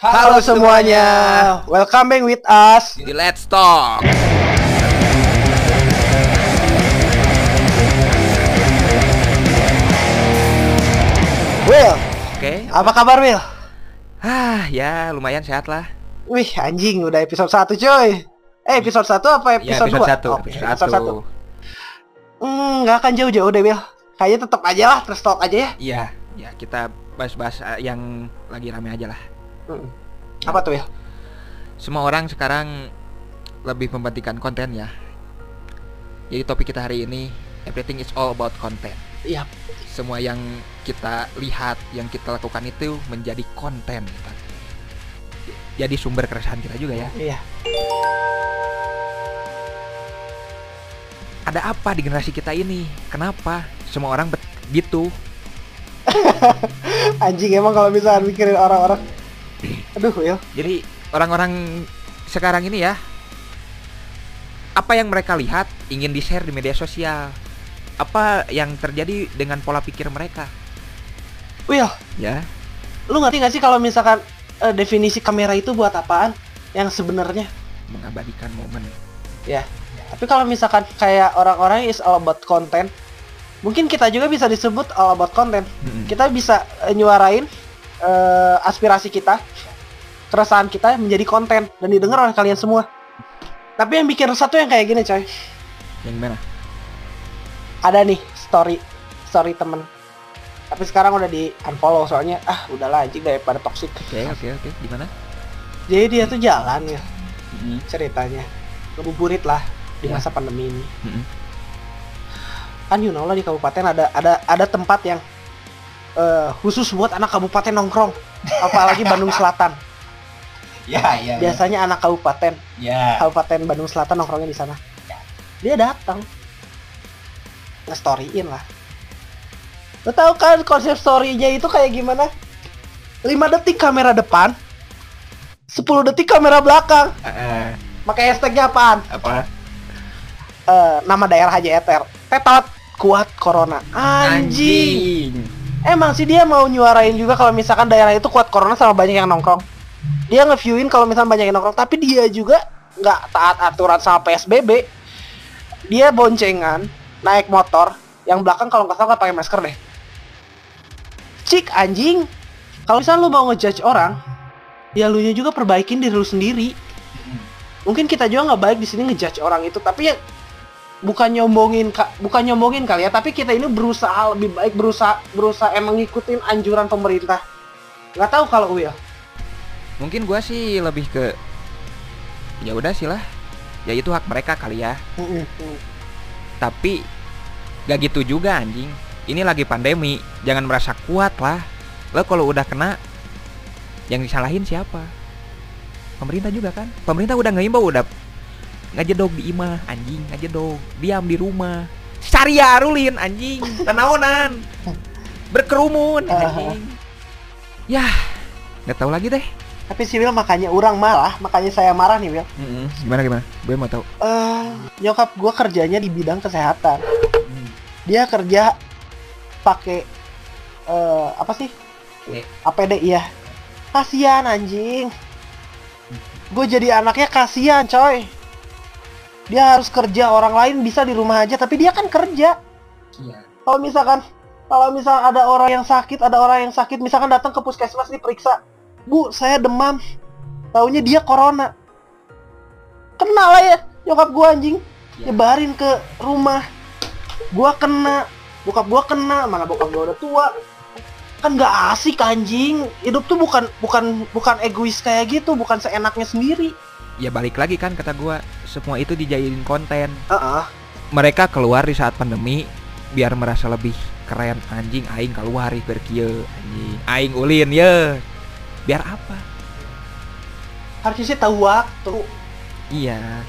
Halo semuanya, welcome back with us. di Let's Talk. Will, Oke. apa kabar Will? Ah, ya lumayan sehat lah. Wih, anjing udah episode 1 coy. Eh, episode 1 apa Ya episode 2? episode satu. Oke, episode episode satu. 1. Hmm, nggak akan jauh-jauh deh Will. Kayaknya tetap aja lah, terus talk aja ya. Iya, ya kita bahas-bahas eh, yang lagi rame aja lah. Hmm. Apa tuh Will? Semua orang sekarang lebih mementingkan konten ya. Jadi topik kita hari ini everything is all about content. Iya. Semua yang kita lihat, yang kita lakukan itu menjadi konten. Jadi sumber keresahan kita juga ya. Iya. Ada apa di generasi kita ini? Kenapa semua orang bet- gitu? Anjing emang kalau misalnya mikirin orang-orang. Aduh, Will. Jadi orang-orang sekarang ini ya apa yang mereka lihat ingin di-share di media sosial. Apa yang terjadi dengan pola pikir mereka? Will, Ya. lu ngerti gak sih kalau misalkan eh, definisi kamera itu buat apaan? Yang sebenarnya Mengabadikan momen. Tapi kalau misalkan kayak orang-orang is all about content, mungkin kita juga bisa disebut all about content. Mm-mm. Kita bisa eh, nyuarain eh, aspirasi kita, keresahan kita menjadi konten dan didengar oleh kalian semua. Tapi yang bikin resah tuh yang kayak gini, coy. Yang mana? Ada nih story story temen. Tapi sekarang udah di unfollow soalnya ah udahlah anjing daripada toxic. Oke, oke, oke. Di mana? Jadi dia tuh jalan ya ceritanya. Ngebuburit lah di Ya. masa pandemi ini. Mm-mm. kan you know lah di kabupaten ada ada ada tempat yang eh, khusus buat anak kabupaten nongkrong apalagi Bandung Selatan. Ya, ya. biasanya anak kabupaten. Ya. kabupaten Bandung Selatan nongkrongnya di sana. Dia datang. Nge-storyin lah. Lo tau kan konsep story-nya itu kayak gimana? 5 detik kamera depan 10 detik kamera belakang. Eh, pakai hashtagnya apaan? Apa? Eh, nama daerah aja eter. Tetot kuat corona. Anjing Emang sih dia mau nyuarain juga kalau misalkan daerah itu kuat corona sama banyak yang nongkrong. Dia nge-viewin kalau misalkan banyak yang nongkrong, tapi dia juga nggak taat aturan sama PSBB. Dia boncengan naik motor, yang belakang kalau nggak salah nggak pakai masker deh. Cik anjing. Kalau misalnya lu mau ngejudge orang, ya lu juga perbaikin diri lu sendiri. Mungkin kita juga nggak baik di sini ngejudge orang itu, tapi ya bukan nyombongin ka- bukan nyombongin kali ya tapi kita ini berusaha lebih baik berusaha berusaha emang ngikutin anjuran pemerintah nggak tahu kalau Will Mungkin gua sih lebih ke ya udah sih lah. Ya itu hak mereka kali ya. Tapi gak gitu juga anjing. Ini lagi pandemi, jangan merasa kuat lah. Lo kalau udah kena yang disalahin siapa? Pemerintah juga kan. Pemerintah udah ngimbau udah ngajedog di imah anjing, ngajedog. Diam di rumah. Saria rulin anjing, tenaonan. Berkerumun anjing. Yah, nggak tahu lagi deh. tapi si Will makanya orang marah makanya saya marah nih Will Gimana gimana? Gue mau tahu. eh nyokap gua kerjanya di bidang kesehatan dia kerja pakai eh apa sih APD. APD iya kasihan anjing gue jadi anaknya kasihan coy dia harus kerja orang lain bisa di rumah aja tapi dia kan kerja. Iya. kalau misalkan kalau misal ada orang yang sakit ada orang yang sakit misalkan datang ke puskesmas diperiksa bu saya demam. Taunya dia corona. Kena lah ya nyokap gua anjing. Iya. nyebarin ke rumah. Gua kena bokap gua kena mana bokap gua udah tua. Kan nggak asik anjing. Hidup tuh bukan bukan bukan egois kayak gitu bukan seenaknya sendiri Ya balik lagi kan kata gua, semua itu dijadiin konten. Heeh. mereka keluar di saat pandemi biar merasa lebih keren. Anjing aing keluar ih berkieu anjing. Aing ulin ye. Biar apa? Harusnya sih tahu waktu. Iya.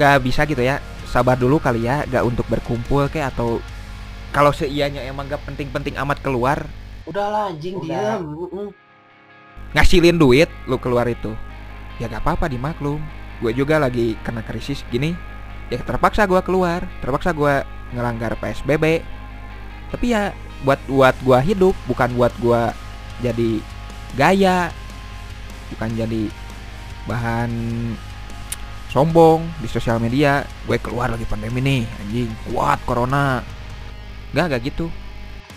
Gak bisa gitu ya. Sabar dulu kali ya gak untuk berkumpul kayak atau kalau seianya emang gak penting-penting amat keluar udahlah anjing Udah. diam ngasilin duit lu keluar itu ya gak apa-apa dimaklum gue juga lagi kena krisis gini. Ya terpaksa gue keluar terpaksa gue ngelanggar psbb tapi ya buat buat gue hidup bukan buat gue jadi gaya bukan jadi bahan sombong di sosial media. Gue keluar lagi pandemi nih anjing. Kuat corona. Gak gak gitu.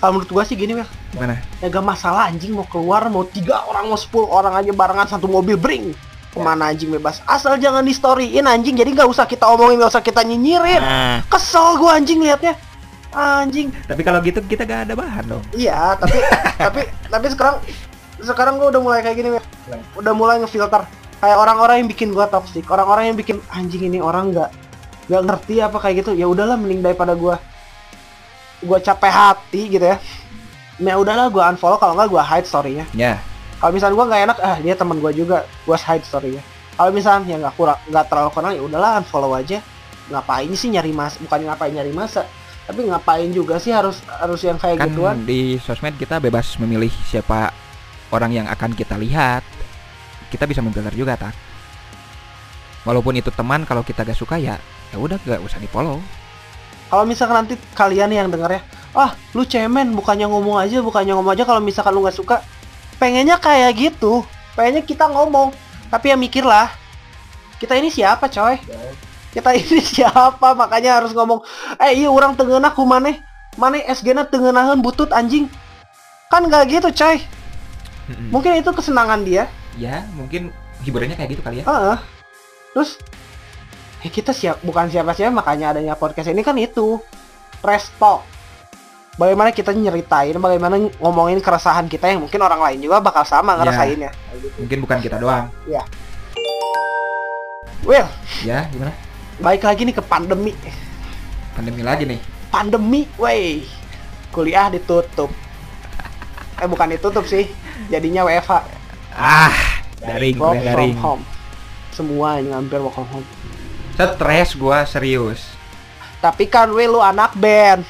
Kalau menurut gua sih gini, Wil. gimana? Ya gak masalah anjing mau keluar mau tiga orang mau 10 orang aja barengan satu mobil bring ke mana anjing bebas? Asal jangan di storyin anjing. Jadi nggak usah kita omongin nggak usah kita nyinyirin. Nah. Kesel gua anjing liatnya. Anjing. Tapi kalau gitu kita gak ada bahan dong. Iya tapi tapi tapi sekarang sekarang gua udah mulai kayak gini udah mulai ngefilter. Kayak orang-orang yang bikin gua toxic. Orang-orang yang bikin anjing ini orang nggak nggak ngerti apa kayak gitu. Ya udahlah mending daripada gua gua capek hati gitu ya. Ya udahlah gua unfollow. Kalau nggak gua hide storynya. Ya kalau misalnya gua nggak enak ah dia teman gua juga. Gua hide storynya. Kalau misalnya ya nggak kurang nggak terlalu kenal ya udahlah unfollow aja. Ngapain sih nyari mas bukan ngapain nyari masa tapi ngapain juga sih harus harus yang kayak kan gituan? di sosmed kita bebas memilih siapa orang yang akan kita lihat. Kita bisa memfilter juga tak walaupun itu teman kalau kita gak suka ya ya udah gak usah di follow kalau misalkan nanti kalian yang denger ya ah lu cemen bukannya ngomong aja bukannya ngomong aja kalau misalkan lu nggak suka pengennya kayak gitu. Pengennya kita ngomong. Tapi ya mikirlah. Kita ini siapa coy? Kita ini siapa? Makanya harus ngomong eh iya orang tengenah ku maneh. Maneh SG na tengenahan butut anjing. Kan nggak gitu coy. Mungkin itu kesenangan dia. Ya mungkin hiburannya kayak gitu kali ya. Heeh. terus ya kita siap bukan siapa siapa makanya adanya podcast ini kan itu. Resto bagaimana kita nyeritain bagaimana ngomongin keresahan kita yang mungkin orang lain juga bakal sama Ya. ngerasainnya. Mungkin bukan kita doang. Will ya gimana? Baik lagi nih ke pandemi. Pandemi lagi nih. Pandemi wey. Kuliah ditutup. Eh bukan ditutup sih. Jadinya WFH ah daring work daring. from home. Semua yang hampir work from home. Stres gua serius. Tapi kan Will lu anak band.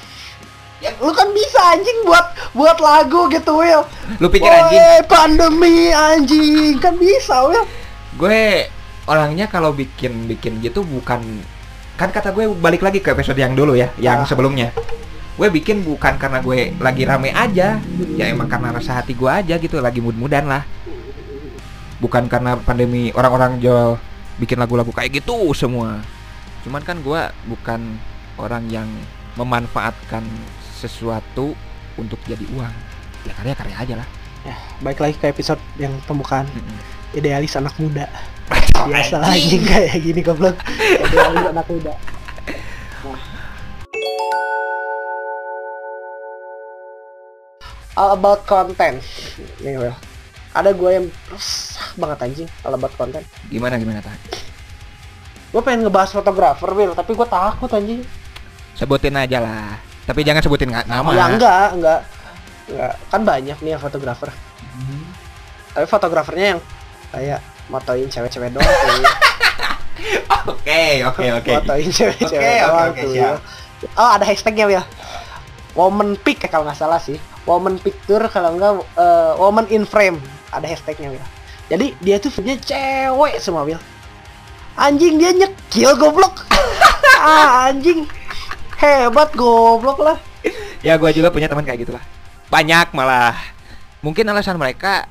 Ya, lu kan bisa anjing buat buat lagu gitu Will. lu pikir anjing Woi, pandemi anjing kan bisa Will. gue orangnya kalau bikin bikin gitu bukan kan kata gue balik lagi ke episode yang dulu ya yang Ah. sebelumnya gue bikin bukan karena gue lagi rame aja ya emang karena rasa hati gue aja gitu lagi mood-moodan lah bukan karena pandemi orang-orang jual bikin lagu-lagu kayak gitu semua cuman kan gue bukan orang yang memanfaatkan sesuatu untuk jadi uang ya karya-karya aja lah Baik lagi ke episode yang pembukaan Mm-mm. idealis anak muda. Biasa anjing kayak gini goblok. Idealis anak muda. Nah. All about content. Nih Will. Ada gue yang resah banget anjing all about content. gimana gimana tak Gue pengen ngebahas fotografer Will, tapi gue takut anjing. sebutin aja lah tapi jangan sebutin nggak nama Ya enggak, enggak. Enggak, kan banyak nih yang fotografer. Tapi fotografernya yang kayak motoin cewek-cewek doang tuh. oke oke oke Fotoin cewek-cewek Oke, oke, doang oke, tuh. siap. Oh, ada hashtagnya ya. Woman pick kalau nggak salah sih. Woman picture kalau enggak eh, woman in frame. Ada hashtagnya ya. Jadi dia tuh filmnya cewek semua Will. Anjing dia nyekil goblok. ah, anjing. Hebat goblok lah. ya gue juga punya teman kayak gitulah banyak malah mungkin alasan mereka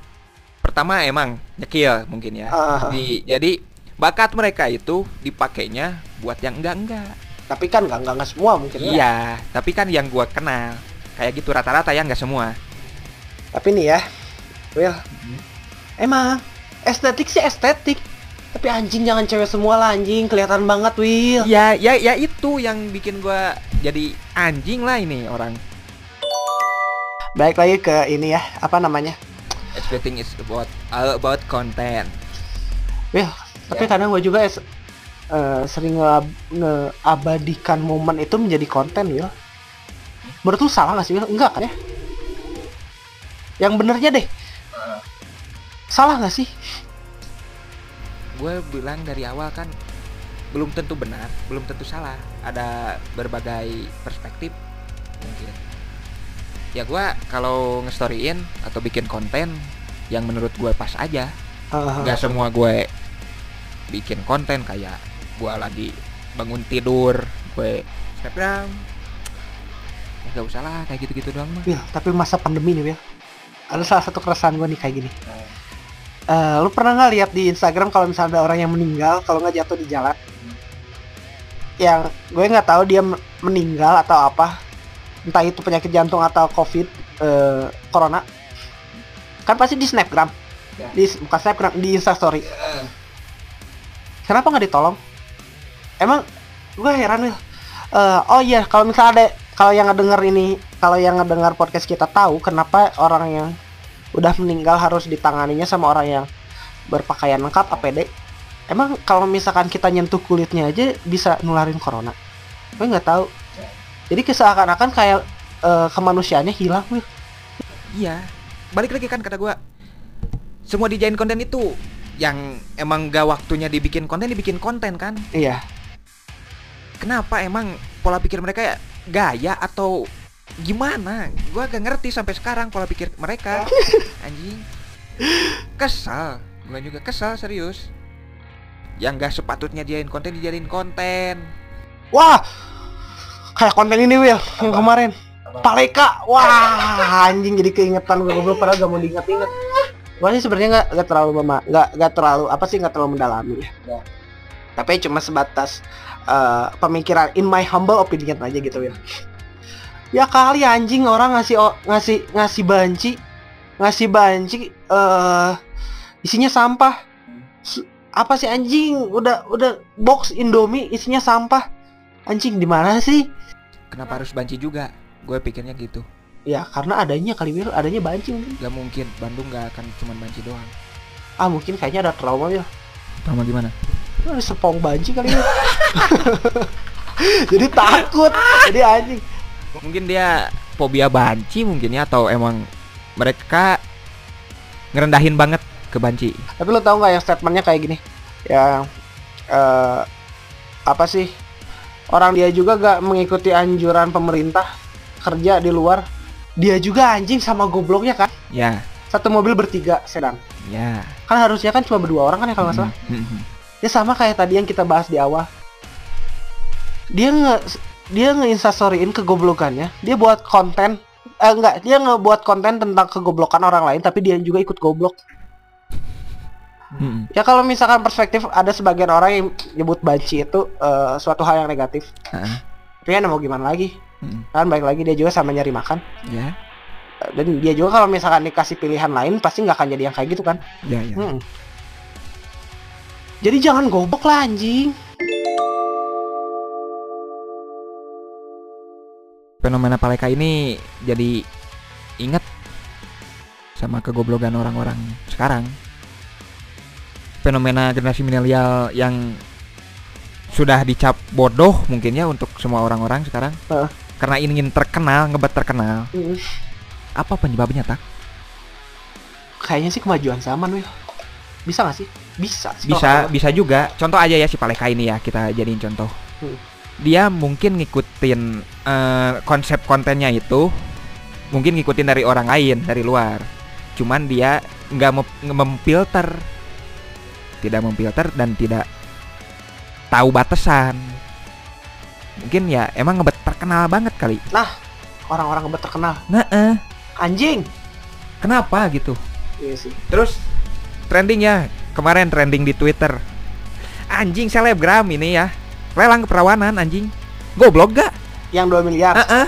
pertama emang nyekil mungkin ya Ah. Di- jadi bakat mereka itu dipakainya buat yang enggak enggak Tapi kan enggak enggak, enggak semua mungkin ya. iya tapi kan yang gua kenal kayak gitu rata-rata ya nggak semua Tapi nih ya, Will, emang estetik sih estetik. Tapi anjing jangan cewek semua lah anjing, kelihatan banget Will. ya ya ya itu yang bikin gua jadi anjing lah ini orang Baik lagi ke ini ya, apa namanya? everything is about all about content Will, tapi kadang gue juga es- eh, sering nge- ngeabadikan momen itu menjadi konten Will. Menurut lu salah gak sih Will? Enggak kan ya? Yang benernya deh. Salah gak sih? Gue bilang dari awal kan belum tentu benar, belum tentu salah. Ada berbagai perspektif mungkin. Ya gue kalau ngestoryin atau bikin konten yang menurut gue pas aja. Ah, Gak semua gue bikin konten kayak gue lagi bangun tidur, gue snapgram. Ya gak usah lah kayak gitu-gitu doang mah. Will, tapi masa pandemi nih Will. Ada salah satu keresahan gue nih kayak gini. Eh, lu pernah nggak lihat di Instagram kalau misalnya ada orang yang meninggal kalau nggak jatuh di jalan? Yang gue nggak tahu dia men- meninggal atau apa, entah itu penyakit jantung atau covid, eh, corona. Kan pasti di snapgram, Ya. di bukan snapgram di instastory. Kenapa nggak ditolong? Emang gue heran ya. Eh, oh iya, kalau misalnya ada kalau yang ngedenger ini, kalau yang ngedengar podcast kita tahu kenapa orang yang udah meninggal harus ditanganinya sama orang yang berpakaian lengkap APD. Emang kalau misalkan kita nyentuh kulitnya aja bisa nularin corona? Gue nggak tahu. Jadi keseakan-akan kayak eh, kemanusiaannya hilang, Will. Iya. Balik lagi kan kata gua. Semua dijadiin konten itu yang emang gak waktunya dibikin konten dibikin konten kan. Iya. Kenapa emang pola pikir mereka gaya atau gimana? Gua gak ngerti sampai sekarang pola pikir mereka. Anjing. Kesal. Gua juga kesal serius. Yang gak sepatutnya dijadiin konten dijadiin konten. Wah, kayak konten ini Will yang kemarin. Paleka, wah anjing jadi keingetan gue goblok padahal gak mau diinget-inget. Gue sih sebenarnya nggak nggak terlalu mema, nggak nggak terlalu apa sih nggak terlalu mendalami ya. Tapi cuma sebatas eh, pemikiran in my humble opinion aja gitu ya. Ya kali anjing orang ngasih o- ngasih ngasih banci ngasih banci eh isinya sampah. S- Apa sih anjing? Udah udah box Indomie isinya sampah. Anjing di mana sih? Kenapa harus banci juga? Gue pikirnya gitu. Ya karena adanya kali Will, adanya banci mungkin. Gak mungkin Bandung gak akan cuma banci doang. Ah mungkin kayaknya ada trauma ya. Sama gimana? Sepong banci kali ya. Jadi takut. Jadi anjing. Mungkin dia fobia banci mungkin ya atau emang mereka ngerendahin banget ke banci. Tapi lo tau nggak yang statementnya kayak gini? Yang eh apa sih? Orang dia juga gak mengikuti anjuran pemerintah kerja di luar. Dia juga anjing sama gobloknya kan. Ya, Satu mobil bertiga sedan. ya. Kan harusnya kan cuma berdua orang kan ya kalau nggak salah. Mhm. Ya sama kayak tadi yang kita bahas di awal. Dia nge dia ngeinstastoryin kegoblokannya. Dia buat konten eh enggak, dia ngebuat konten tentang kegoblokan orang lain tapi dia juga ikut goblok. Mhm. Ya kalau misalkan perspektif ada sebagian orang yang nyebut banci itu eh, suatu hal yang negatif. Heeh. Tapi kan mau gimana lagi? Mhm. Kan baik lagi dia juga sama nyari makan. Ya, Eh, Dan dia juga kalau misalkan dikasih pilihan lain pasti nggak akan jadi yang kayak gitu kan. ya, ya. Hmm. Jadi jangan goblok lah anjing. Fenomena paleka ini jadi ingat sama kegoblokan orang-orang sekarang. Fenomena generasi milenial yang sudah dicap bodoh mungkin ya untuk semua orang-orang sekarang. Heeh. Karena ingin terkenal, ngebat terkenal. Hmm. Apa penyebabnya tak? Kayaknya sih kemajuan zaman Will. Bisa gak sih? Bisa sih. Bisa, bisa juga. Contoh aja ya si Paleka ini ya kita jadiin contoh. Hmm. Dia mungkin ngikutin eh, konsep kontennya itu, mungkin ngikutin dari orang lain dari luar. Cuman dia nggak mem- memfilter, tidak memfilter dan tidak tahu batasan. Mungkin ya emang ngebet terkenal banget kali. Orang-orang ngebet terkenal. Nah, eh, Anjing. kenapa gitu? Iya sih. Terus trending ya kemarin trending di Twitter. Anjing selebgram ini ya. Lelang keperawanan anjing. Goblok gak? Yang 2 miliar. Heeh.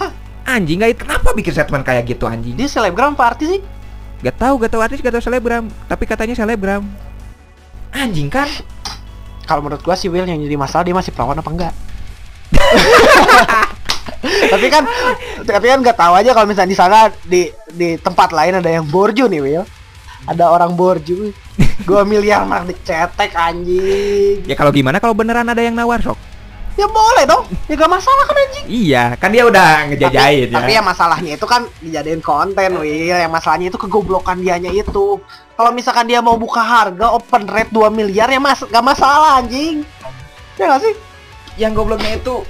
anjing gak kenapa bikin statement kayak gitu anjing? Dia selebgram apa artis sih? Gak tahu gak tahu artis gak tahu selebgram, tapi katanya selebgram. Anjing kan? Kalau menurut gua sih Will yang jadi masalah dia masih perawan apa enggak? tapi kan tapi kan nggak tahu aja kalau misalnya di sana di di tempat lain ada yang borju nih Will ada orang borju dua miliar mah dicetek anjing. Ya kalau gimana kalau beneran ada yang nawar sok? ya boleh dong. Ya gak masalah kan anjing. Iya, kan dia udah ngejajahin tapi, tapi ya masalahnya itu kan dijadiin konten Will yang masalahnya itu kegoblokan dianya itu. Kalau misalkan dia mau buka harga open rate 2 miliar ya mas gak masalah anjing. Ya gak sih? Yang gobloknya itu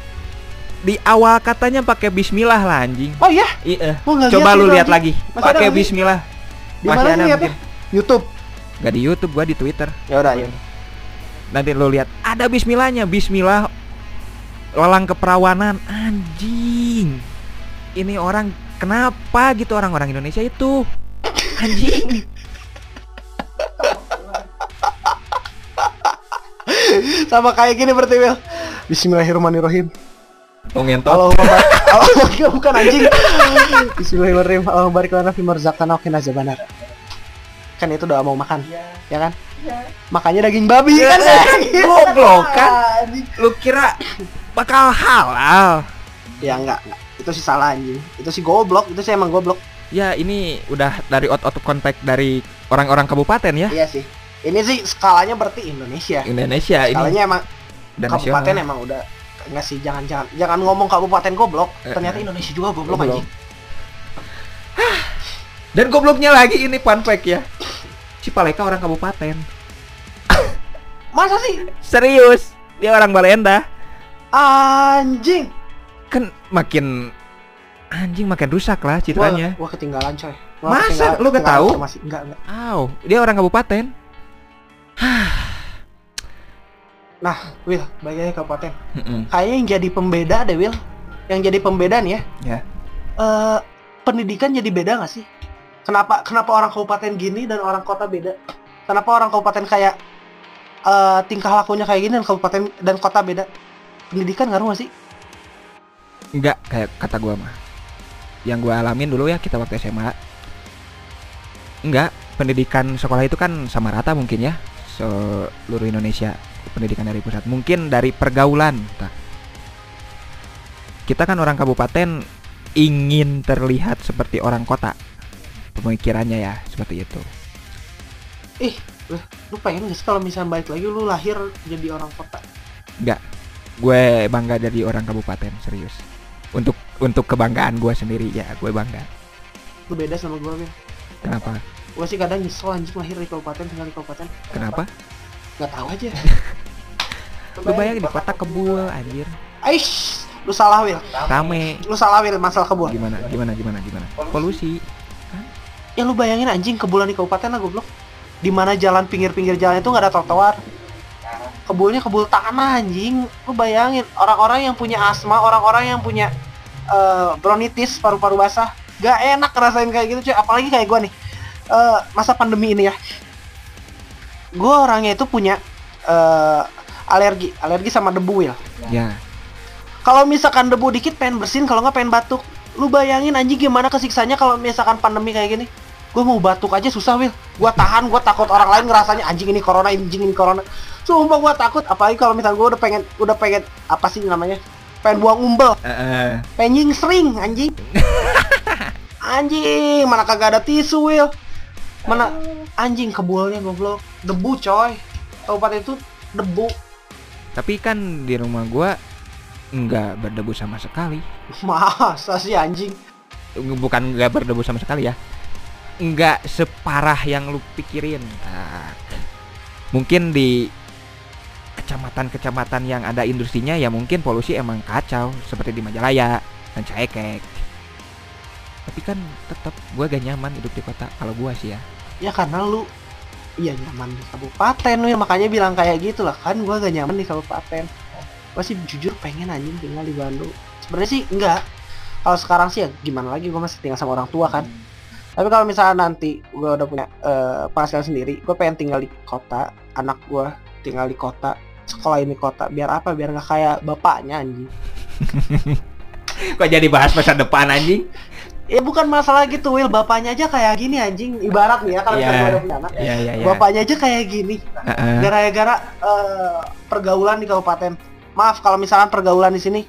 di awal katanya pakai bismillah lah anjing. oh iya? Iya. Gua Coba lu lihat lagi. Pakai bismillah. Di mana mana lihat? YouTube. Gak di YouTube, gua di Twitter. Ya udah, ya. Nanti lo lihat ada bismillahnya, bismillah lalang keperawanan anjing. Ini orang kenapa gitu orang-orang Indonesia itu? Anjing. Sama kayak gini berarti Will. Bismillahirrahmanirrahim. Oh ngentot. Allahumma barik Allahumma bukan anjing. Bismillahirrahmanirrahim. Allahumma barik lana fi marzaqana wa qina azabannar kan itu doa mau makan ya kan? Makanya daging babi kan? Goblok kan. Lu kira bakal halal? ya enggak, enggak. Itu sih salah anjing. Itu sih goblok. Itu sih emang goblok. Ya ini udah dari out of contact dari orang-orang kabupaten ya. iya sih. Ini sih skalanya berarti Indonesia. Indonesia ini skalanya emang dan kabupaten nasional. emang udah enggak sih jangan jangan jangan ngomong kabupaten goblok Eh, ternyata eh. Indonesia juga goblok, Goblok. anjing Dan gobloknya lagi ini fun fact ya. Cipaleka orang kabupaten. masa sih Serius, dia orang Balenda. anjing Kan makin anjing makin rusak lah citranya. Wah, wah ketinggalan coy. Masa? ketinggalan- Lu gak tahu? Enggak, enggak. Aw, dia orang kabupaten. Nah, Will, balik lagi ke kabupaten. Mm-mm. Kayaknya yang jadi pembeda deh, Will. Yang jadi pembeda nih ya. Ya. Eh, pendidikan jadi beda gak sih? Kenapa kenapa orang kabupaten gini dan orang kota beda? Kenapa orang kabupaten kayak eh tingkah lakunya kayak gini dan kabupaten dan kota beda? Pendidikan ngaruh gak sih? Enggak kayak kata gua mah. Yang gua alamin dulu ya kita waktu SMA. Enggak, pendidikan sekolah itu kan sama rata mungkin ya seluruh Indonesia pendidikan dari pusat. Mungkin dari pergaulan. Kita kan orang kabupaten ingin terlihat seperti orang kota. Pemikirannya ya seperti itu. Lu pengen gak sih kalau misalnya balik lagi lu lahir jadi orang kota? Gue bangga jadi orang kabupaten serius. Untuk untuk kebanggaan gue sendiri ya gue bangga. Lu beda sama Will. Kenapa? Gua sih kadang nyesel anjing lahir di kabupaten tinggal di kabupaten. Kenapa? Gak tahu aja. Lu bayangin di kota kebul anjir. Aish, lu salah Will. Rame. Lu salah Will masalah kebun. Gimana gimana gimana gimana? Polusi. Ya lu bayangin anjing kebulan di kabupaten lah goblok. Di mana jalan pinggir-pinggir jalan itu nggak ada trotoar. Kebulnya kebul tanah anjing. Lu bayangin orang-orang yang punya asma, orang-orang yang punya eh, bronkitis paru-paru basah, gak enak ngerasain kayak gitu cuy. Apalagi kayak gua nih. Eh, masa pandemi ini ya. Gua orangnya itu punya eh, alergi, alergi sama debu ya. Ya. Kalau misalkan debu dikit pengen bersin, kalau nggak pengen batuk. Lu bayangin anjing gimana kesiksanya kalau misalkan pandemi kayak gini. Gue mau batuk aja susah, Will. Gua tahan, gua takut orang lain ngerasanya anjing ini corona, anjing ini corona. Sumpah gua takut, apalagi kalau misalkan gua udah pengen udah pengen apa sih namanya? Pengen buang umbel, Heeh. pengen sering anjing. anjing, mana kagak ada tisu, Will. Mana anjing kebulnya goblok. Debu, coy. Kabupaten itu debu. Tapi kan di rumah gua nggak berdebu sama sekali. Masa sih anjing? Bukan nggak berdebu sama sekali ya. Nggak separah yang lu pikirin. Tak. Mungkin di kecamatan-kecamatan yang ada industrinya ya mungkin polusi emang kacau seperti di Majalaya dan Caekek. Tapi kan tetap gua gak nyaman hidup di kota kalau gua sih ya. Ya karena lu Iya nyaman di kabupaten. Lu makanya bilang kayak gitu lah. Kan gua gak nyaman di kabupaten. Gua sih jujur pengen anjing tinggal di Bandung. Sebenarnya sih enggak. Kalau sekarang sih ya gimana lagi gua masih tinggal sama orang tua kan. Tapi kalau misalnya nanti gua udah punya eh, penghasilan sendiri gua pengen tinggal di kota anak gua tinggal di kota sekolah ini kota biar apa? Biar nggak kayak bapaknya anjing. Kok jadi bahas masa depan anjing? Ya bukan masalah gitu Will bapaknya aja kayak gini anjing ibarat nih ya kalau Iya. misalnya gua udah punya anak Iya iya iya. bapaknya aja kayak gini gara-gara eh, pergaulan di kabupaten. Maaf kalau misalkan pergaulan di sini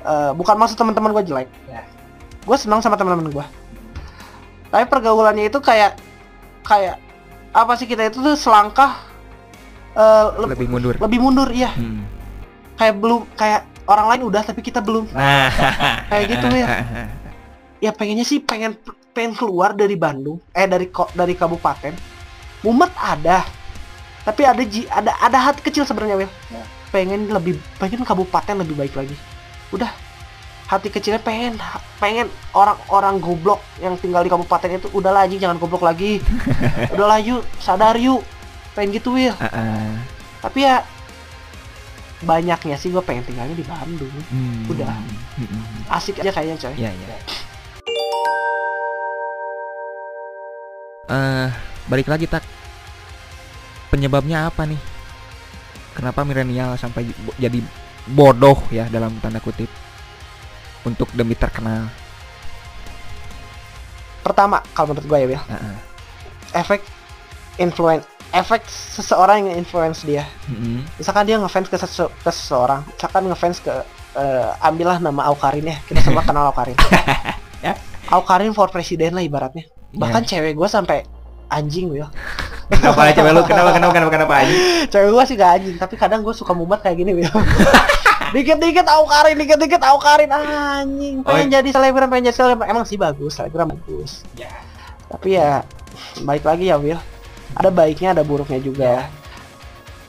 eh, bukan maksud teman-teman gue jelek. Ya. Gue senang sama teman-teman gue. Tapi pergaulannya itu kayak kayak apa sih kita itu tuh selangkah eh, le- Lebih mundur. lebih mundur ya. Hmm. Kayak belum kayak orang lain udah tapi kita belum. Nah, Kayak gitu ya. Ya pengennya sih pengen pengen keluar dari Bandung, eh dari kok dari kabupaten. Mumet ada. Tapi ada ji ada ada hati kecil sebenarnya, Will. Ya. Pengen lebih pengen kabupaten lebih baik lagi. Udah. Hati kecilnya pengen pengen orang-orang goblok yang tinggal di kabupaten itu udahlah anjing jangan goblok lagi. udahlah yuk, sadar yuk. Pengen gitu, Will. Heeh. Tapi ya banyaknya sih gue pengen tinggalnya di Bandung. Hmm. Udah. Hmm. Asik aja kayaknya, coy. Iya, iya. Eh, balik lagi tak. Penyebabnya apa nih? kenapa milenial sampai jadi bodoh ya dalam tanda kutip untuk demi terkenal. Pertama, kalau menurut gue ya, Will, Heeh. efek influence efek seseorang yang influence dia. Mm-mm. Misalkan dia ngefans ke, sese- ke seseorang, misalkan ngefans ke eh, ambillah nama Aukarin ya, kita semua kenal Aukarin. Ya. Aukarin for presiden lah ibaratnya. Bahkan Ya. cewek gue sampai anjing Will. kenapa cewek lu kenapa kenapa kenapa kenapa aja? cewek gue sih gak anjing, tapi kadang gue suka mumet kayak gini Will. dikit-dikit Aukarin, dikit-dikit Aukarin anjing. Pengen Oh. jadi selebgram, pengen jadi selebgram. Emang sih bagus, selebgram bagus. Ya. Tapi ya baik lagi ya Will. Ada baiknya, ada buruknya juga.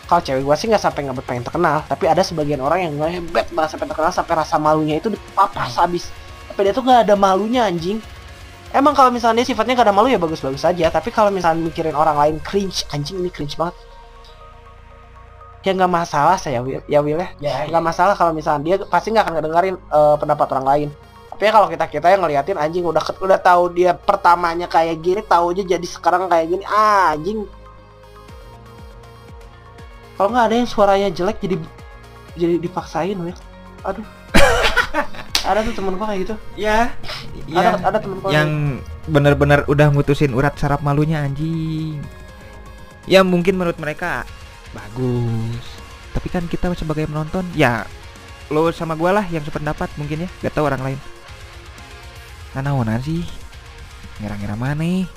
Kalau cewek gue sih nggak sampai ngebet pengen terkenal, tapi ada sebagian orang yang ngebet banget sampai terkenal sampai rasa malunya itu dipapas habis. Tapi dia tuh nggak ada malunya anjing. Emang kalau misalnya dia sifatnya gak ada malu ya bagus-bagus aja, tapi kalau misalnya mikirin orang lain cringe, anjing ini cringe banget. Ya nggak masalah saya Will, ya Will ya. Ya, nggak masalah kalau misalnya dia pasti nggak akan ngedengerin eh, pendapat orang lain. Tapi ya kalau kita kita yang ngeliatin anjing udah udah tahu dia pertamanya kayak gini tahu aja jadi sekarang kayak gini ah, anjing. Kalau nggak ada yang suaranya jelek jadi jadi dipaksain Will aduh ada tuh temen gua kayak gitu Ya. ada ada temen gua yang benar-benar udah mutusin urat saraf malunya anjing. Ya mungkin menurut mereka bagus. Tapi kan kita sebagai penonton ya lo sama gua lah yang sependapat mungkin ya. Gak tahu orang lain. Nah, naonan sih. Ngira-ngira mana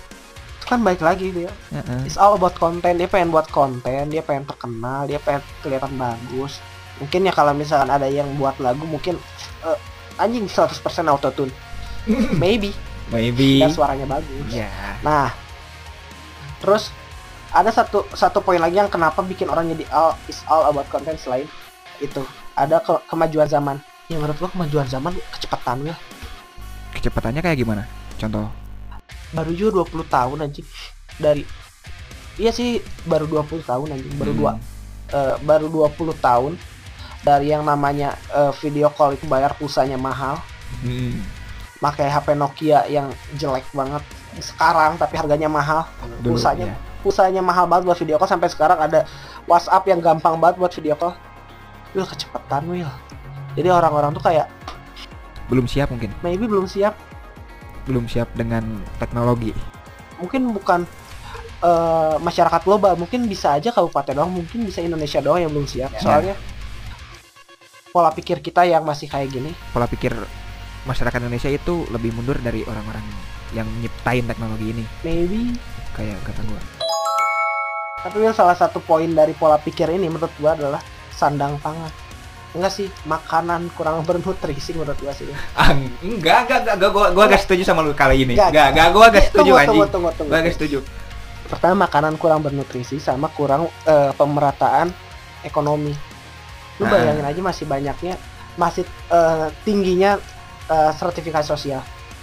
kan baik lagi dia Heeh. It's all about konten. Dia pengen buat konten, dia pengen terkenal, dia pengen kelihatan bagus. Mungkin ya kalau misalkan ada yang buat lagu mungkin eh, anjing 100% autotune. Maybe Maybe. dan suaranya bagus. Ya. Nah, terus ada satu satu poin lagi yang kenapa bikin orang jadi all is all about content selain itu ada ke- kemajuan zaman. Ya menurut gua kemajuan zaman kecepatan ya. Kecepatannya kayak gimana? Contoh. Baru juga 20 tahun anjing dari Iya sih baru 20 tahun anjing, baru Hmm. dua eh, baru 20 tahun dari yang namanya eh, video call itu bayar pulsanya mahal, Hmm. pakai HP Nokia yang jelek banget sekarang tapi harganya mahal. Dulu, Pulsanya ya. pulsanya mahal banget buat video call sampai sekarang ada WhatsApp yang gampang banget buat video call. Will kecepatan Will. Jadi orang-orang tuh kayak Belum siap mungkin. maybe belum siap. Belum siap dengan teknologi. Mungkin bukan eh, masyarakat global, mungkin bisa aja kabupaten doang, mungkin bisa Indonesia doang yang belum siap. Ya. Soalnya pola pikir kita yang masih kayak gini. Pola pikir masyarakat Indonesia itu lebih mundur dari orang-orang yang nyiptain teknologi ini. Maybe Kayak kata gua. tapi Will salah satu poin dari pola pikir ini menurut gua adalah sandang pangan. Enggak sih, makanan kurang bernutrisi menurut gua sih. Ah, enggak, enggak, enggak, gua, gua agak setuju sama lu kali ini. Enggak. Enggak, enggak, gua agak setuju Tunggu, anjing. tunggu, tunggu, tunggu. Gua agak setuju. pertama makanan kurang bernutrisi sama kurang eh, pemerataan ekonomi lu Ah. bayangin aja masih banyaknya masih eh, tingginya eh, sertifikasi sosial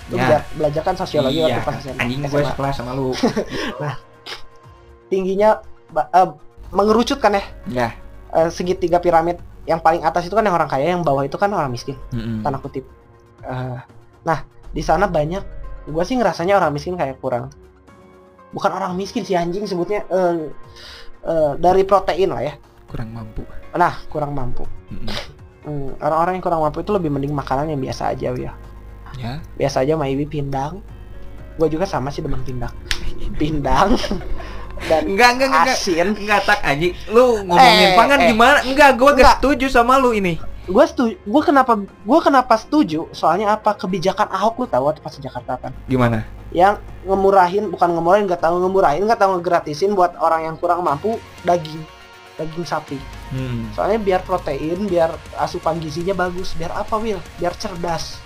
lu Ya. bela- belajar kan sosiologi Iya, waktu pas SMA. anjing gue sekelas sama lu. tingginya ba- eh, mengerucut kan ya ya. eh, segitiga piramid yang paling atas itu kan yang orang kaya yang bawah itu kan orang miskin Mm-mm. tanda kutip Eh, nah di sana banyak gue sih ngerasanya orang miskin kayak kurang bukan orang miskin sih anjing sebutnya eh, eh, dari protein lah ya Kurang mampu. Nah kurang mampu. Hmm, orang-orang yang kurang mampu itu lebih mending makanan yang biasa aja ya Ya. biasa aja maybe pindang gue juga sama sih demen pindang pindang dan Enggak, enggak, enggak. asin Enggak tak anjing. Lu ngomongin Eh, pangan eh. gimana? Enggak, Enggak. gak setuju sama lu ini. gue setuju gue kenapa gue kenapa setuju soalnya apa kebijakan ahok lu tahu waktu pas di Jakarta kan Gimana? yang ngemurahin bukan ngemurahin nggak tahu ngemurahin nggak tahu ngegratisin buat orang yang kurang mampu daging daging sapi. Hmm. soalnya biar protein biar asupan gizinya bagus. Biar apa Will biar cerdas.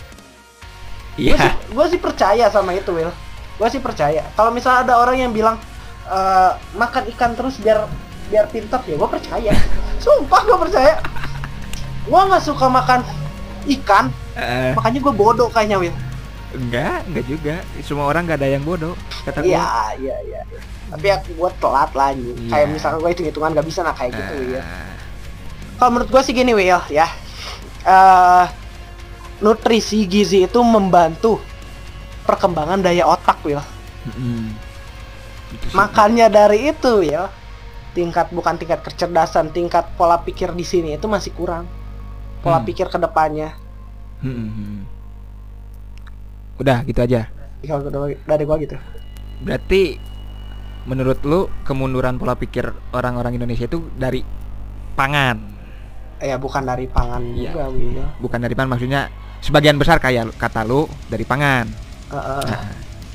Gue Iya. sih, gua sih percaya sama itu Will gue sih percaya. Kalau misalnya ada orang yang bilang "Eh, makan ikan terus biar biar pintar ya gue percaya. Sumpah gue percaya. Gue nggak suka makan ikan. Eh, makanya gue bodoh kayaknya Will enggak, enggak juga. Semua orang gak ada yang bodoh. Kata gua. iya iya iya tapi ya gue telat lah anjing. Iya. kayak misalnya gue hitung hitungan gak bisa nah kayak gitu Eh, ya kalau menurut gue sih gini Will ya eh nutrisi gizi itu membantu perkembangan daya otak Will sih. Makanya dari itu ya, tingkat bukan tingkat kecerdasan tingkat pola pikir di sini itu masih kurang pola Hmm. pikir ke depannya hmm. Udah gitu aja. kalau dari- gua gitu Berarti menurut lu kemunduran pola pikir orang-orang Indonesia itu dari pangan, ya bukan dari pangan Iya. juga Will bukan dari pangan maksudnya sebagian besar kayak kata lu dari pangan. Heeh. Nah,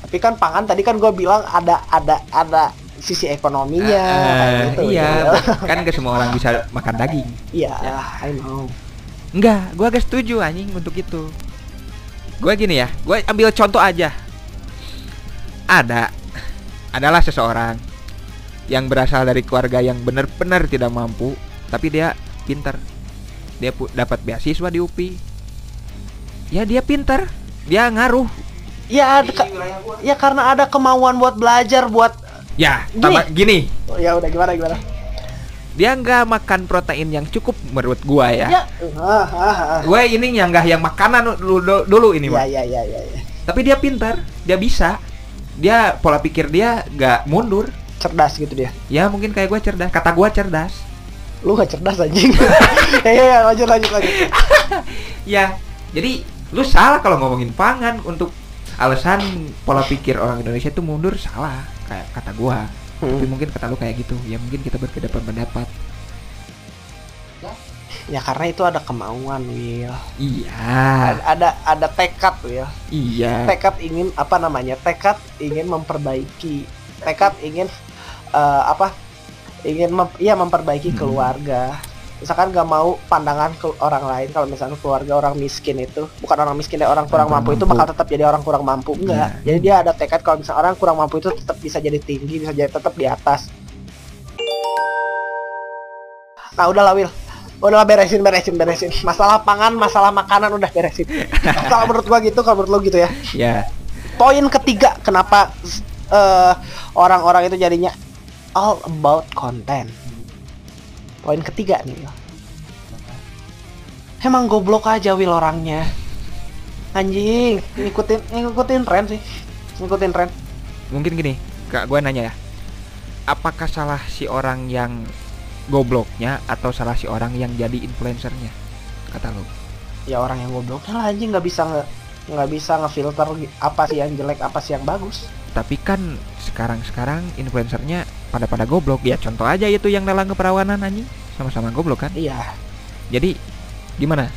tapi kan pangan tadi kan gua bilang ada ada ada sisi ekonominya eh, gitu, iya, Will. kan gak semua orang bisa makan daging. iya Ya. I know Enggak, gua agak setuju anjing untuk itu. Gua gini ya, gua ambil contoh aja. Ada adalah seseorang yang berasal dari keluarga yang benar-benar tidak mampu, tapi dia pinter. Dia dapat beasiswa di UPI. Ya dia pinter, dia ngaruh. ya ada ya karena ada kemauan buat belajar buat Ya, Gini. tambah gini, Oh, ya udah gimana gimana dia nggak makan protein yang cukup menurut gua ya. ya ah, ah, ah. Gue ini yang nggak yang makanan dulu, dulu ini ya mah. ya ya ya ya. Tapi dia pintar, dia bisa. Dia pola pikir dia nggak mundur. cerdas gitu dia Ya mungkin kayak gue cerdas. Kata gue cerdas. lu gak cerdas anjing ya ya ya lanjut lanjut lanjut Ya, jadi lu salah kalau ngomongin pangan untuk alasan pola pikir orang Indonesia itu mundur salah kayak kata gua. Tapi Hmm. mungkin kata lu kayak gitu. Ya mungkin kita berbeda pendapat. ya karena itu ada kemauan Will Iya. ada ada, ada tekad Will Iya. tekad ingin apa namanya tekad ingin memperbaiki tekad ingin eh, apa ingin mem, ya memperbaiki Hmm. keluarga misalkan gak mau pandangan ke orang lain kalau misalnya keluarga orang miskin itu bukan orang miskin ya orang kurang Orang mampu, itu mampu. bakal tetap jadi orang kurang mampu. Enggak Iya. jadi dia ada tekad kalau misalnya orang kurang mampu itu tetap bisa jadi tinggi bisa jadi tetap di atas. Nah udahlah Will udahlah beresin beresin beresin. Masalah pangan masalah makanan udah beresin. Kalau menurut gua gitu kalau menurut lo gitu ya. Ya. poin ketiga kenapa eh, orang-orang itu jadinya all about content poin ketiga nih emang goblok aja Will orangnya anjing ngikutin ngikutin tren sih ngikutin tren Mungkin gini, kak gue nanya ya. Apakah salah si orang yang gobloknya atau salah si orang yang jadi influencernya? Kata lu. ya orang yang gobloknya lah anjing nggak bisa nggak bisa ngefilter apa sih yang jelek apa sih yang bagus Tapi kan sekarang-sekarang influencernya pada pada goblok. Ya contoh aja itu yang dalam keperawanan anjing sama-sama goblok kan. iya Jadi gimana?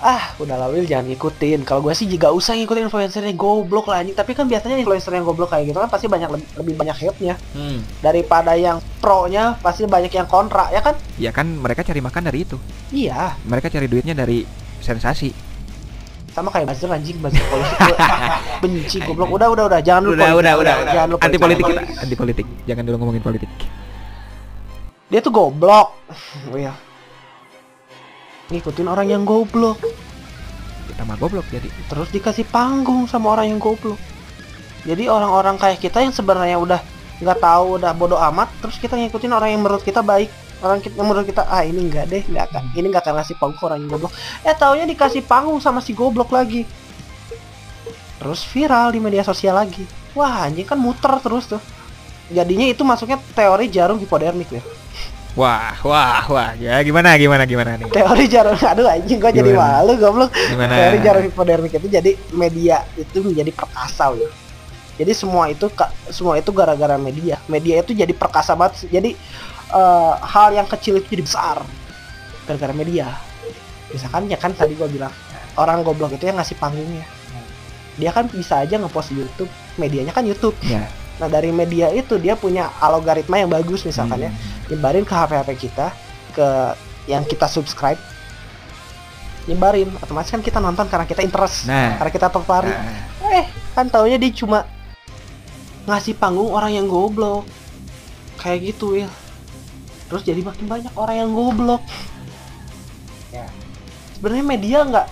ah udah lah Will jangan ngikutin kalau gue sih juga usah ngikutin influencer yang goblok lah anjing tapi kan biasanya influencer yang goblok kayak gitu kan pasti banyak lebih, lebih banyak hate-nya Hmm. daripada yang pro-nya pasti banyak yang kontra ya kan Ya kan mereka cari makan dari itu. iya Mereka cari duitnya dari sensasi. Sama kayak buzzer anjing buzzer politik Gua. Benci goblok. Udah udah udah. Jangan dulu Udah, politik. udah, udah, jangan dulu Anti politik. kita, anti politik. Jangan dulu ngomongin politik. dia tuh goblok. Will ngikutin orang yang goblok. Kita mah goblok jadi. terus dikasih panggung sama orang yang goblok. Jadi orang-orang kayak kita yang sebenarnya udah nggak tahu udah bodoh amat terus kita ngikutin orang yang menurut kita baik orang kita, menurut kita ah ini enggak deh nggak akan ini nggak akan ngasih panggung orang yang goblok eh taunya dikasih panggung sama si goblok lagi terus viral di media sosial lagi wah anjing kan muter terus tuh jadinya itu masuknya teori jarum hipodermik ya Wah, wah, wah. Ya gimana, gimana, gimana nih? teori jarum aduh anjing gua jadi malu goblok Gimana? teori jarum hipodermik itu jadi media itu menjadi perkasa loh. Jadi semua itu semua itu gara-gara media. Media itu jadi perkasa banget. Jadi eh, hal yang kecil itu jadi besar gara-gara media. Misalkan ya kan tadi gua bilang orang goblok itu yang ngasih panggungnya. Dia kan bisa aja ngepost di YouTube. Medianya kan YouTube. Ya. Nah dari media itu dia punya algoritma yang bagus misalkan ya. Hmm. Nyebarin ke HP-HP kita ke yang kita subscribe nyebarin otomatis kan kita nonton karena kita interest Nah. karena kita tertarik Nah, eh kan taunya dia cuma ngasih panggung orang yang goblok kayak gitu ya terus jadi makin banyak orang yang goblok Ya. sebenarnya media nggak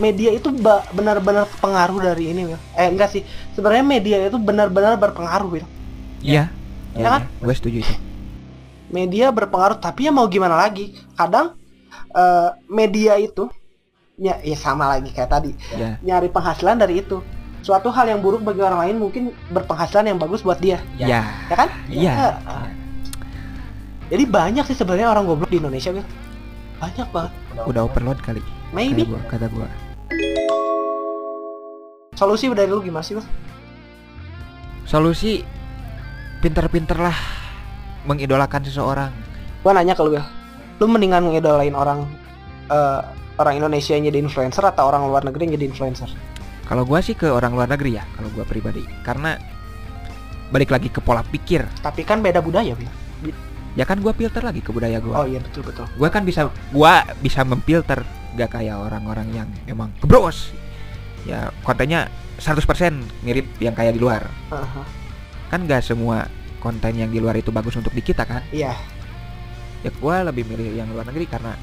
media itu benar-benar pengaruh dari ini Will. eh enggak sih sebenarnya media itu benar-benar berpengaruh Will. Iya. Ya kan? Gue setuju itu. media berpengaruh tapi ya mau gimana lagi kadang eh, media itu ya, ya sama lagi kayak tadi Ya. nyari penghasilan dari itu suatu hal yang buruk bagi orang lain mungkin berpenghasilan yang bagus buat dia Ya. ya kan Iya. Ah. Jadi banyak sih sebenarnya orang goblok di Indonesia Wil banyak banget Udah overload kali. maybe Kata gua, kata gua. solusi dari lu gimana sih Wil? Solusi pinter-pinter lah mengidolakan seseorang. gua nanya ke lu Wil lu mendingan ngidolain orang eh, orang Indonesia yang jadi influencer atau orang luar negeri yang jadi influencer Kalau gua sih ke orang luar negeri ya, kalau gua pribadi. Karena balik lagi ke pola pikir. tapi kan beda budaya Wil Ya kan gua filter lagi ke budaya gua. oh iya betul betul Gua kan bisa gua bisa memfilter gak kayak orang-orang yang emang gebros. Ya kontennya 100% mirip yang kayak di luar. Aha. Kan gak semua konten yang di luar itu bagus untuk di kita kan? iya ya gua lebih milih yang luar negeri karena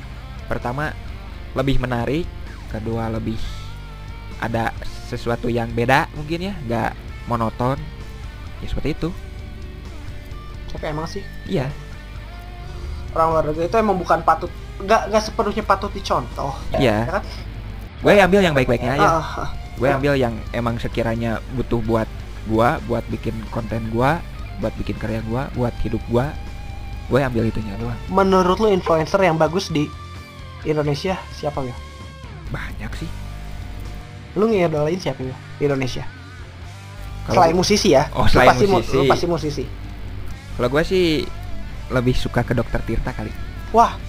pertama lebih menarik kedua lebih ada sesuatu yang beda mungkin ya nggak monoton ya seperti itu tapi emang sih iya orang luar negeri itu emang bukan patut nggak nggak sepenuhnya patut dicontoh iya. ya kan? Gue ambil yang baik-baiknya aja. Ah. gue ambil yang emang sekiranya butuh buat gua buat bikin konten gua buat bikin karya gua buat hidup gua gue ambil itunya doang. Menurut lu influencer yang bagus di Indonesia siapa ya banyak sih. Lu ngidolain siapa ya di Indonesia? Kalau selain musisi ya? Oh, Lu selain pasti mu- musisi. lu pasti musisi. Kalau gue sih lebih suka ke dokter Tirta kali. Wah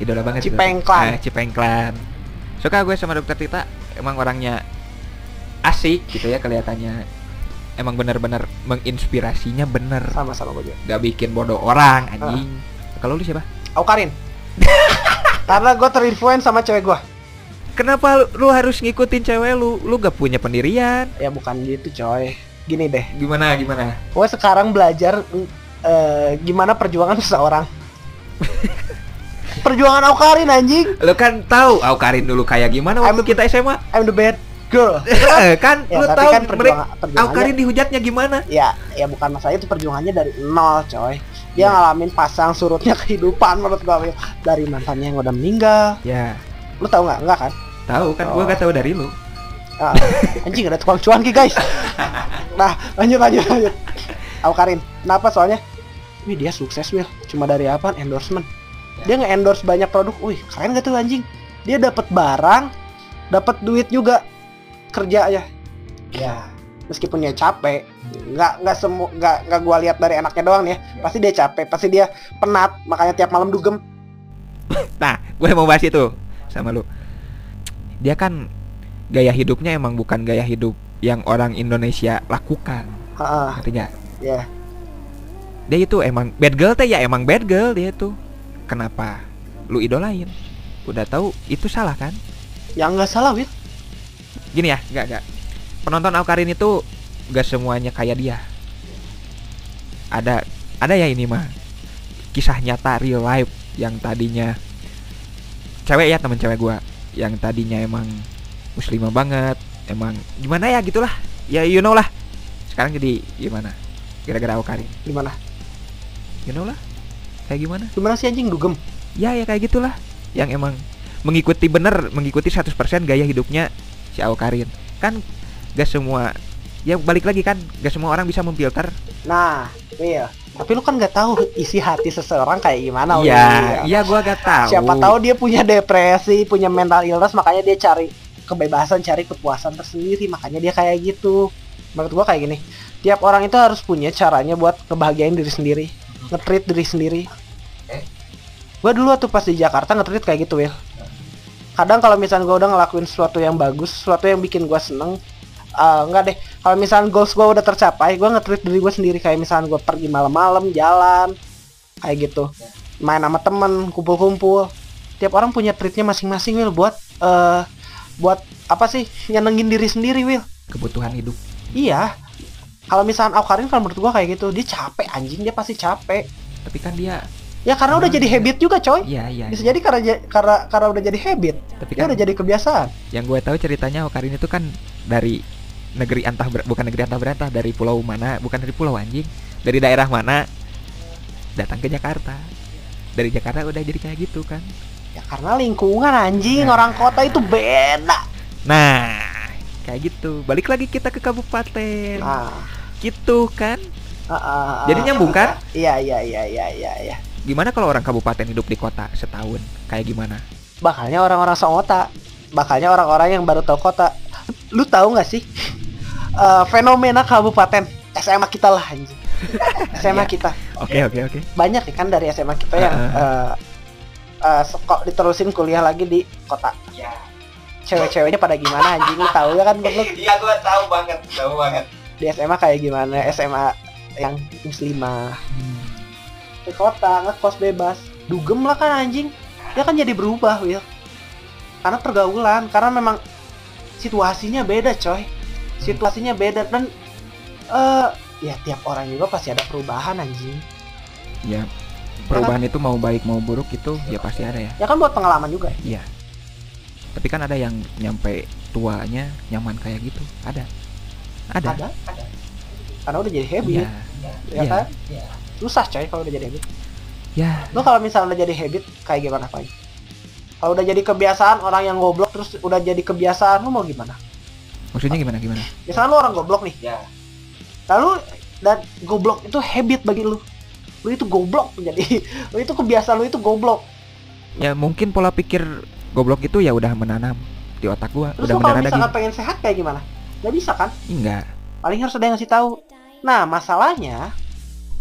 idola banget Cipengklan. Eh, Cipengklan. Suka gue sama dokter Tita emang orangnya asik gitu ya kelihatannya. Emang bener-bener menginspirasinya bener. Sama-sama gue juga. Gak bikin bodoh orang anjing. Kalau lu siapa? Aukarin. Karena gue terinfluence sama cewek gue. Kenapa lu, lu harus ngikutin cewek lu? Lu gak punya pendirian. Ya bukan gitu coy. Gini deh. Gimana gimana? Gue sekarang belajar eh, gimana perjuangan seseorang? Perjuangan Aukarin anjing. Lu kan tahu Aukarin dulu kayak gimana waktu I'm- kita SMA I'm the bad girl. Kan? Ya, lu tahu kan mereka Aukarin dihujatnya gimana? Ya ya bukan masalah itu perjuangannya dari nol coy. Dia Iya. ngalamin pasang surutnya kehidupan menurut gua dari mantannya yang udah meninggal. Ya. Lu tahu nggak? Nggak kan? Tahu kan? Gua Oh. gak tahu dari lu. Ah, anjing ada tukang cuanki guys. Nah lanjut lanjut lanjut. Aukarin kenapa soalnya wih dia sukses Will cuma dari apa endorsement. Dia nge-endorse banyak produk. Wih keren gak tuh anjing? Dia dapat barang dapat duit juga kerja ya. Ya. Meskipun dia capek nggak nggak semua nggak nggak gua lihat dari anaknya doang nih ya. Pasti dia capek pasti dia penat makanya tiap malam dugem. Nah, gue mau bahas itu sama lu. Dia kan gaya hidupnya emang bukan gaya hidup yang orang Indonesia lakukan. Heeh, Ngerti nggak? Ya Dia itu emang bad girl teh ya emang bad girl dia tuh. Kenapa lu idolain? Udah tahu itu salah kan? yang nggak salah Will Gini ya, enggak enggak. Penonton Aukarin itu gak semuanya kayak dia. Ada ada ya ini mah kisah nyata real life yang tadinya cewek ya temen cewek gua yang tadinya emang muslimah banget emang gimana ya gitulah ya you know lah sekarang jadi gimana gara-gara Aukarin gimana you know lah. Kayak gimana? Gimana sih anjing? Dugem. Ya ya kayak gitulah. Yang emang mengikuti bener mengikuti 100% gaya hidupnya si Aukarin kan gak semua ya balik lagi kan gak semua orang bisa memfilter. Nah, iya. Tapi lu kan nggak tahu isi hati seseorang kayak gimana. Iya iya gua gak tahu. Siapa tahu dia punya depresi, punya mental illness, makanya dia cari kebebasan, cari kepuasan tersendiri, makanya dia kayak gitu. Menurut gua kayak gini. Tiap orang itu harus punya caranya buat ngebahagiain diri sendiri, nge-treat diri sendiri. Gua dulu waktu pas di Jakarta nge-treat kayak gitu, Will. Kadang kalau misalnya gua udah ngelakuin sesuatu yang bagus, sesuatu yang bikin gua seneng, eh, enggak deh. Kalau misalnya goals gua udah tercapai, gua nge-treat diri gua sendiri kayak misalnya gua pergi malam-malam jalan, kayak gitu. Main sama temen, kumpul-kumpul. Tiap orang punya treatnya masing-masing, Will, buat eh buat apa sih nyenengin diri sendiri, Will. kebutuhan hidup Iya. Kalau misalnya Aukarin kalau menurut gua kayak gitu, dia capek anjing, dia pasti capek. tapi kan dia Ya karena udah Ah, jadi habit juga, coy. iya iya Bisa iya. jadi karena karena karena udah jadi habit. tapi Dia kan udah jadi kebiasaan. yang gue tahu ceritanya Aukarin itu kan dari negeri antah ber- bukan negeri antah berantah dari pulau mana bukan dari pulau anjing dari daerah mana datang ke Jakarta dari Jakarta udah jadi kayak gitu kan Ya karena lingkungan anjing, Nah. orang kota itu beda. Nah, kayak gitu balik lagi kita ke kabupaten Nah, gitu kan ah, ah, ah. Jadi nyambung kan? Iya iya iya iya iya iya. gimana kalau orang kabupaten hidup di kota setahun kayak gimana Bakalnya orang-orang Songota, bakalnya orang-orang yang baru tahu kota. Lu tahu nggak sih eh, fenomena kabupaten SMA kita lah anjing. SMA Iya. kita oke oke oke banyak nih kan dari SMA kita yang eh, eh, kok diterusin kuliah lagi di kota. Ya. Cewek-ceweknya pada gimana anjing lu tahu ya kan Iya gua tahu banget, tahu banget. Di SMA kayak gimana? SMA yang muslimah. Di kota ngekos bebas. Dugem lah kan anjing. Dia kan jadi berubah Will karena pergaulan karena memang situasinya beda coy. Situasinya beda dan eh ya tiap orang juga pasti ada perubahan anjing. Ya perubahan itu mau baik mau buruk itu ya pasti ada ya. Ya kan buat pengalaman juga. Iya. Tapi kan ada yang nyampe tuanya nyaman kayak gitu ada ada, ada. Karena udah jadi habit. Iya. ya Iya. kan? Iya. susah coy kalau udah jadi habit. Ya. Lo kalau misalnya udah jadi habit kayak gimana pak kalau udah jadi kebiasaan orang yang goblok terus udah jadi kebiasaan lu mau gimana? Maksudnya gimana gimana? Misalnya lu orang goblok nih. Ya. lalu dan goblok itu habit bagi lu. Lu itu goblok jadi lu itu kebiasaan lu itu goblok. Ya mungkin pola pikir goblok itu ya udah menanam di otak gua terus udah lu kalau mendarah misalkan pengen sehat kayak gimana nggak bisa kan? Enggak. Paling harus ada yang ngasih tahu. Nah masalahnya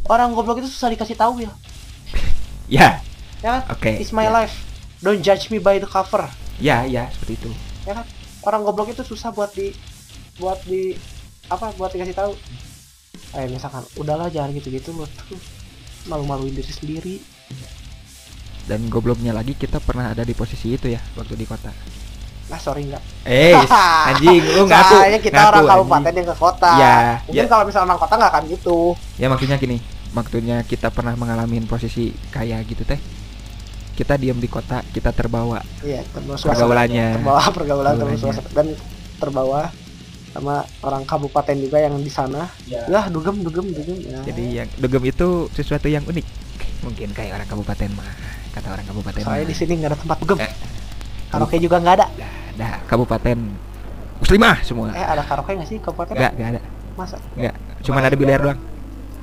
orang goblok itu susah dikasih tahu ya ya. Ya kan? Oke it's my ya. life. Don't judge me by the cover. Ya ya seperti itu. Orang goblok itu susah buat di buat di apa buat dikasih tahu. Kayak misalkan udahlah jangan gitu-gitu lu malu-maluin diri sendiri. Dan gobloknya lagi kita pernah ada di posisi itu ya waktu di kota nah sorry enggak. Eh anjing lu ngaku. Soalnya kita ngaku, orang kabupaten yang ke kota. Ya mungkin ya kalau misalnya orang kota nggak akan gitu. Ya maksudnya gini. Maksudnya kita pernah mengalami posisi kayak gitu teh. Kita diam di kota kita terbawa. Iya terbawa suasana. Pergaulannya. Terbawa pergaulan terbawa suasana. Dan terbawa sama orang kabupaten juga yang di sana. Ya. ya dugem dugem dugem. Ya. jadi yang dugem itu sesuatu yang unik. Mungkin kayak orang kabupaten mah kata orang kabupaten soalnya mah. di sini nggak ada tempat dugem. Eh. Karaoke juga nggak ada? Dah, kabupaten muslimah semua. Eh ada karaoke nggak sih kabupaten? Enggak enggak ada. Masa? Enggak cuman ada biliar doang.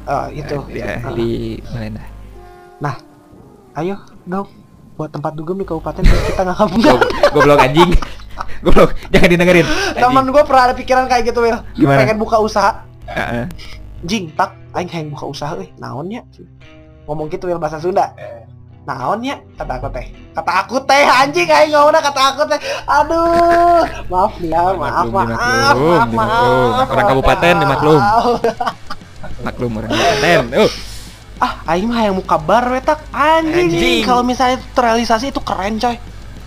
Oh itu. Ya, Ah. di Malenda ayo dong buat tempat dugem di kabupaten kita nggak kampung Gob- goblok anjing. Goblok jangan didengerin teman gue pernah ada pikiran kayak gitu Will Gimana? pengen buka usaha. Heeh. jing tak aing hayang buka usaha euy naonnya ngomong gitu Will bahasa Sunda Eh. naonnya kata aku teh. Kata aku teh anjing aing ngomongnya kata aku teh. Aduh maaf ya maaf maaf dimaklum, maaf dimaklum. maaf. Orang kabupaten dimaklum. maklum orang kabupaten. Uh. Ah aing mah yang muka bar wetak anjing, Anjing. kalau misalnya terrealisasi itu keren coy.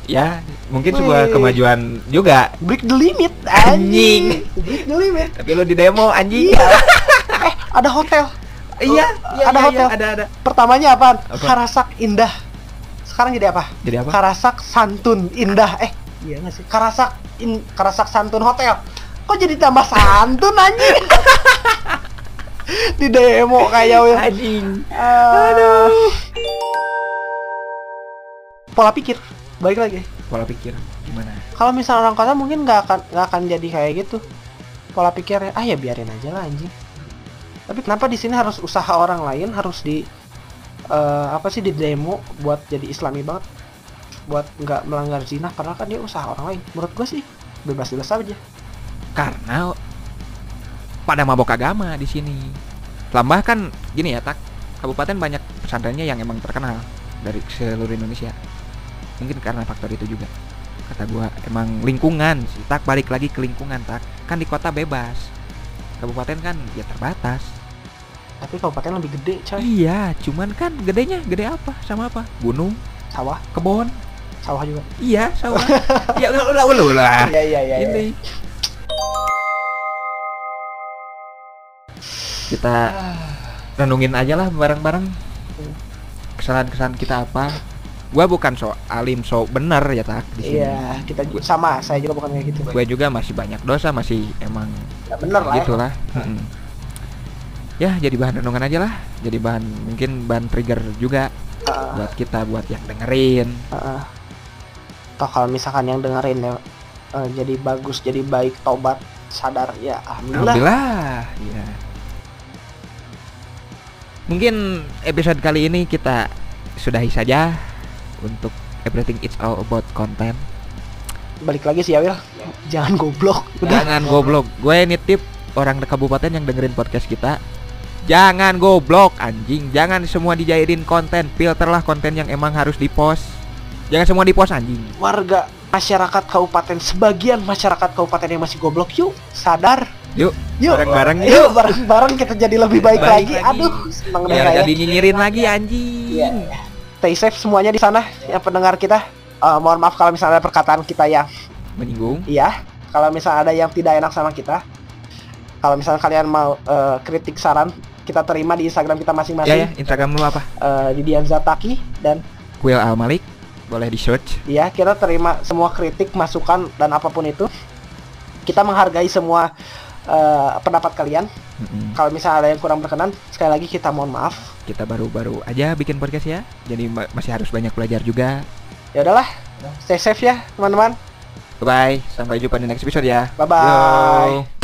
Ya mungkin sebuah kemajuan juga. Break the limit Anjing. anjing. Break the limit. Tapi lo di demo anjing. Iya. Eh ada hotel iya iya, ada iya, hotel. iya, ada ada. Pertamanya apaan Apa? Karasak Indah. Sekarang jadi apa? Jadi apa? Karasak Santun Indah. Eh iya nggak sih? Karasak in Karasak Santun Hotel. Kok jadi tambah santun anjing? Di demo kayak Will anjing. Aduh. Pola pikir. Balik lagi. Pola pikir. Gimana? Kalau misalnya orang kota mungkin nggak akan nggak akan jadi kayak gitu. Pola pikirnya ah ya biarin aja lah anjing tapi kenapa di sini harus usaha orang lain harus di eh, apa sih di demo buat jadi islami banget? Buat nggak melanggar zina padahal kan dia usaha orang lain. Menurut gue sih bebas-bebas aja. Karena pada mabok agama di sini. Tambah kan gini ya tak. Kabupaten banyak pesantrennya yang emang terkenal dari seluruh Indonesia. Mungkin karena faktor itu juga. Kata gua emang lingkungan sih. Tak balik lagi ke lingkungan tak. Kan di kota bebas kabupaten kan ya terbatas. Tapi kabupaten lebih gede coy. Iya cuman kan gedenya gede apa? Sama apa? Gunung? Sawah. Kebon? Sawah juga. Iya sawah. Ya ulah ulah ulah ulah iya iya iya iya. ini. Kita renungin aja lah bareng-bareng. Kesalahan-kesalahan kita apa gua bukan so alim so bener ya tak di sini iya kita juga sama saya juga bukan kayak gitu gue juga masih banyak dosa masih emang ya, bener lah ya. gitulah Mm-mm. ya jadi bahan renungan aja lah jadi bahan mungkin bahan trigger juga Ah. buat kita buat yang dengerin Heeh. Toh kalau misalkan yang dengerin ya eh, jadi bagus jadi baik tobat sadar ya alhamdulillah Alhamdulillah. Ya. Mungkin episode kali ini kita sudahi saja untuk everything it's all about content. balik lagi sih ya Wil jangan goblok udah Jangan goblok. Gue nitip orang di kabupaten yang dengerin podcast kita. Jangan goblok anjing. Jangan semua dijadiin konten. Filterlah konten yang emang harus di-post. Jangan semua di-post anjing. warga masyarakat kabupaten sebagian masyarakat kabupaten yang masih goblok yuk sadar Yuk, yuk bareng-bareng yuk yuk. bareng-bareng kita jadi lebih baik, Baik lagi. lagi. aduh saya jadi nyinyirin lagi anjing. Iya. Stay safe semuanya di sana yang pendengar kita Eh, mohon maaf kalau misalnya ada perkataan kita yang Menyinggung. iya kalau misalnya ada yang tidak enak sama kita kalau misalnya kalian mau eh, kritik saran kita terima di Instagram kita masing-masing ya, Instagram lu apa? Eh, di Dian Zataki dan Will Al Malik. Boleh di search. ya kita terima semua kritik masukan dan apa pun itu kita menghargai semua eh, pendapat kalian Mm-mm. kalau misalnya ada yang kurang berkenan sekali lagi kita mohon maaf Kita baru-baru aja bikin podcast ya. Jadi ma- masih harus banyak belajar juga. ya udahlah stay safe ya teman-teman Bye bye. Sampai jumpa di next episode ya. bye bye.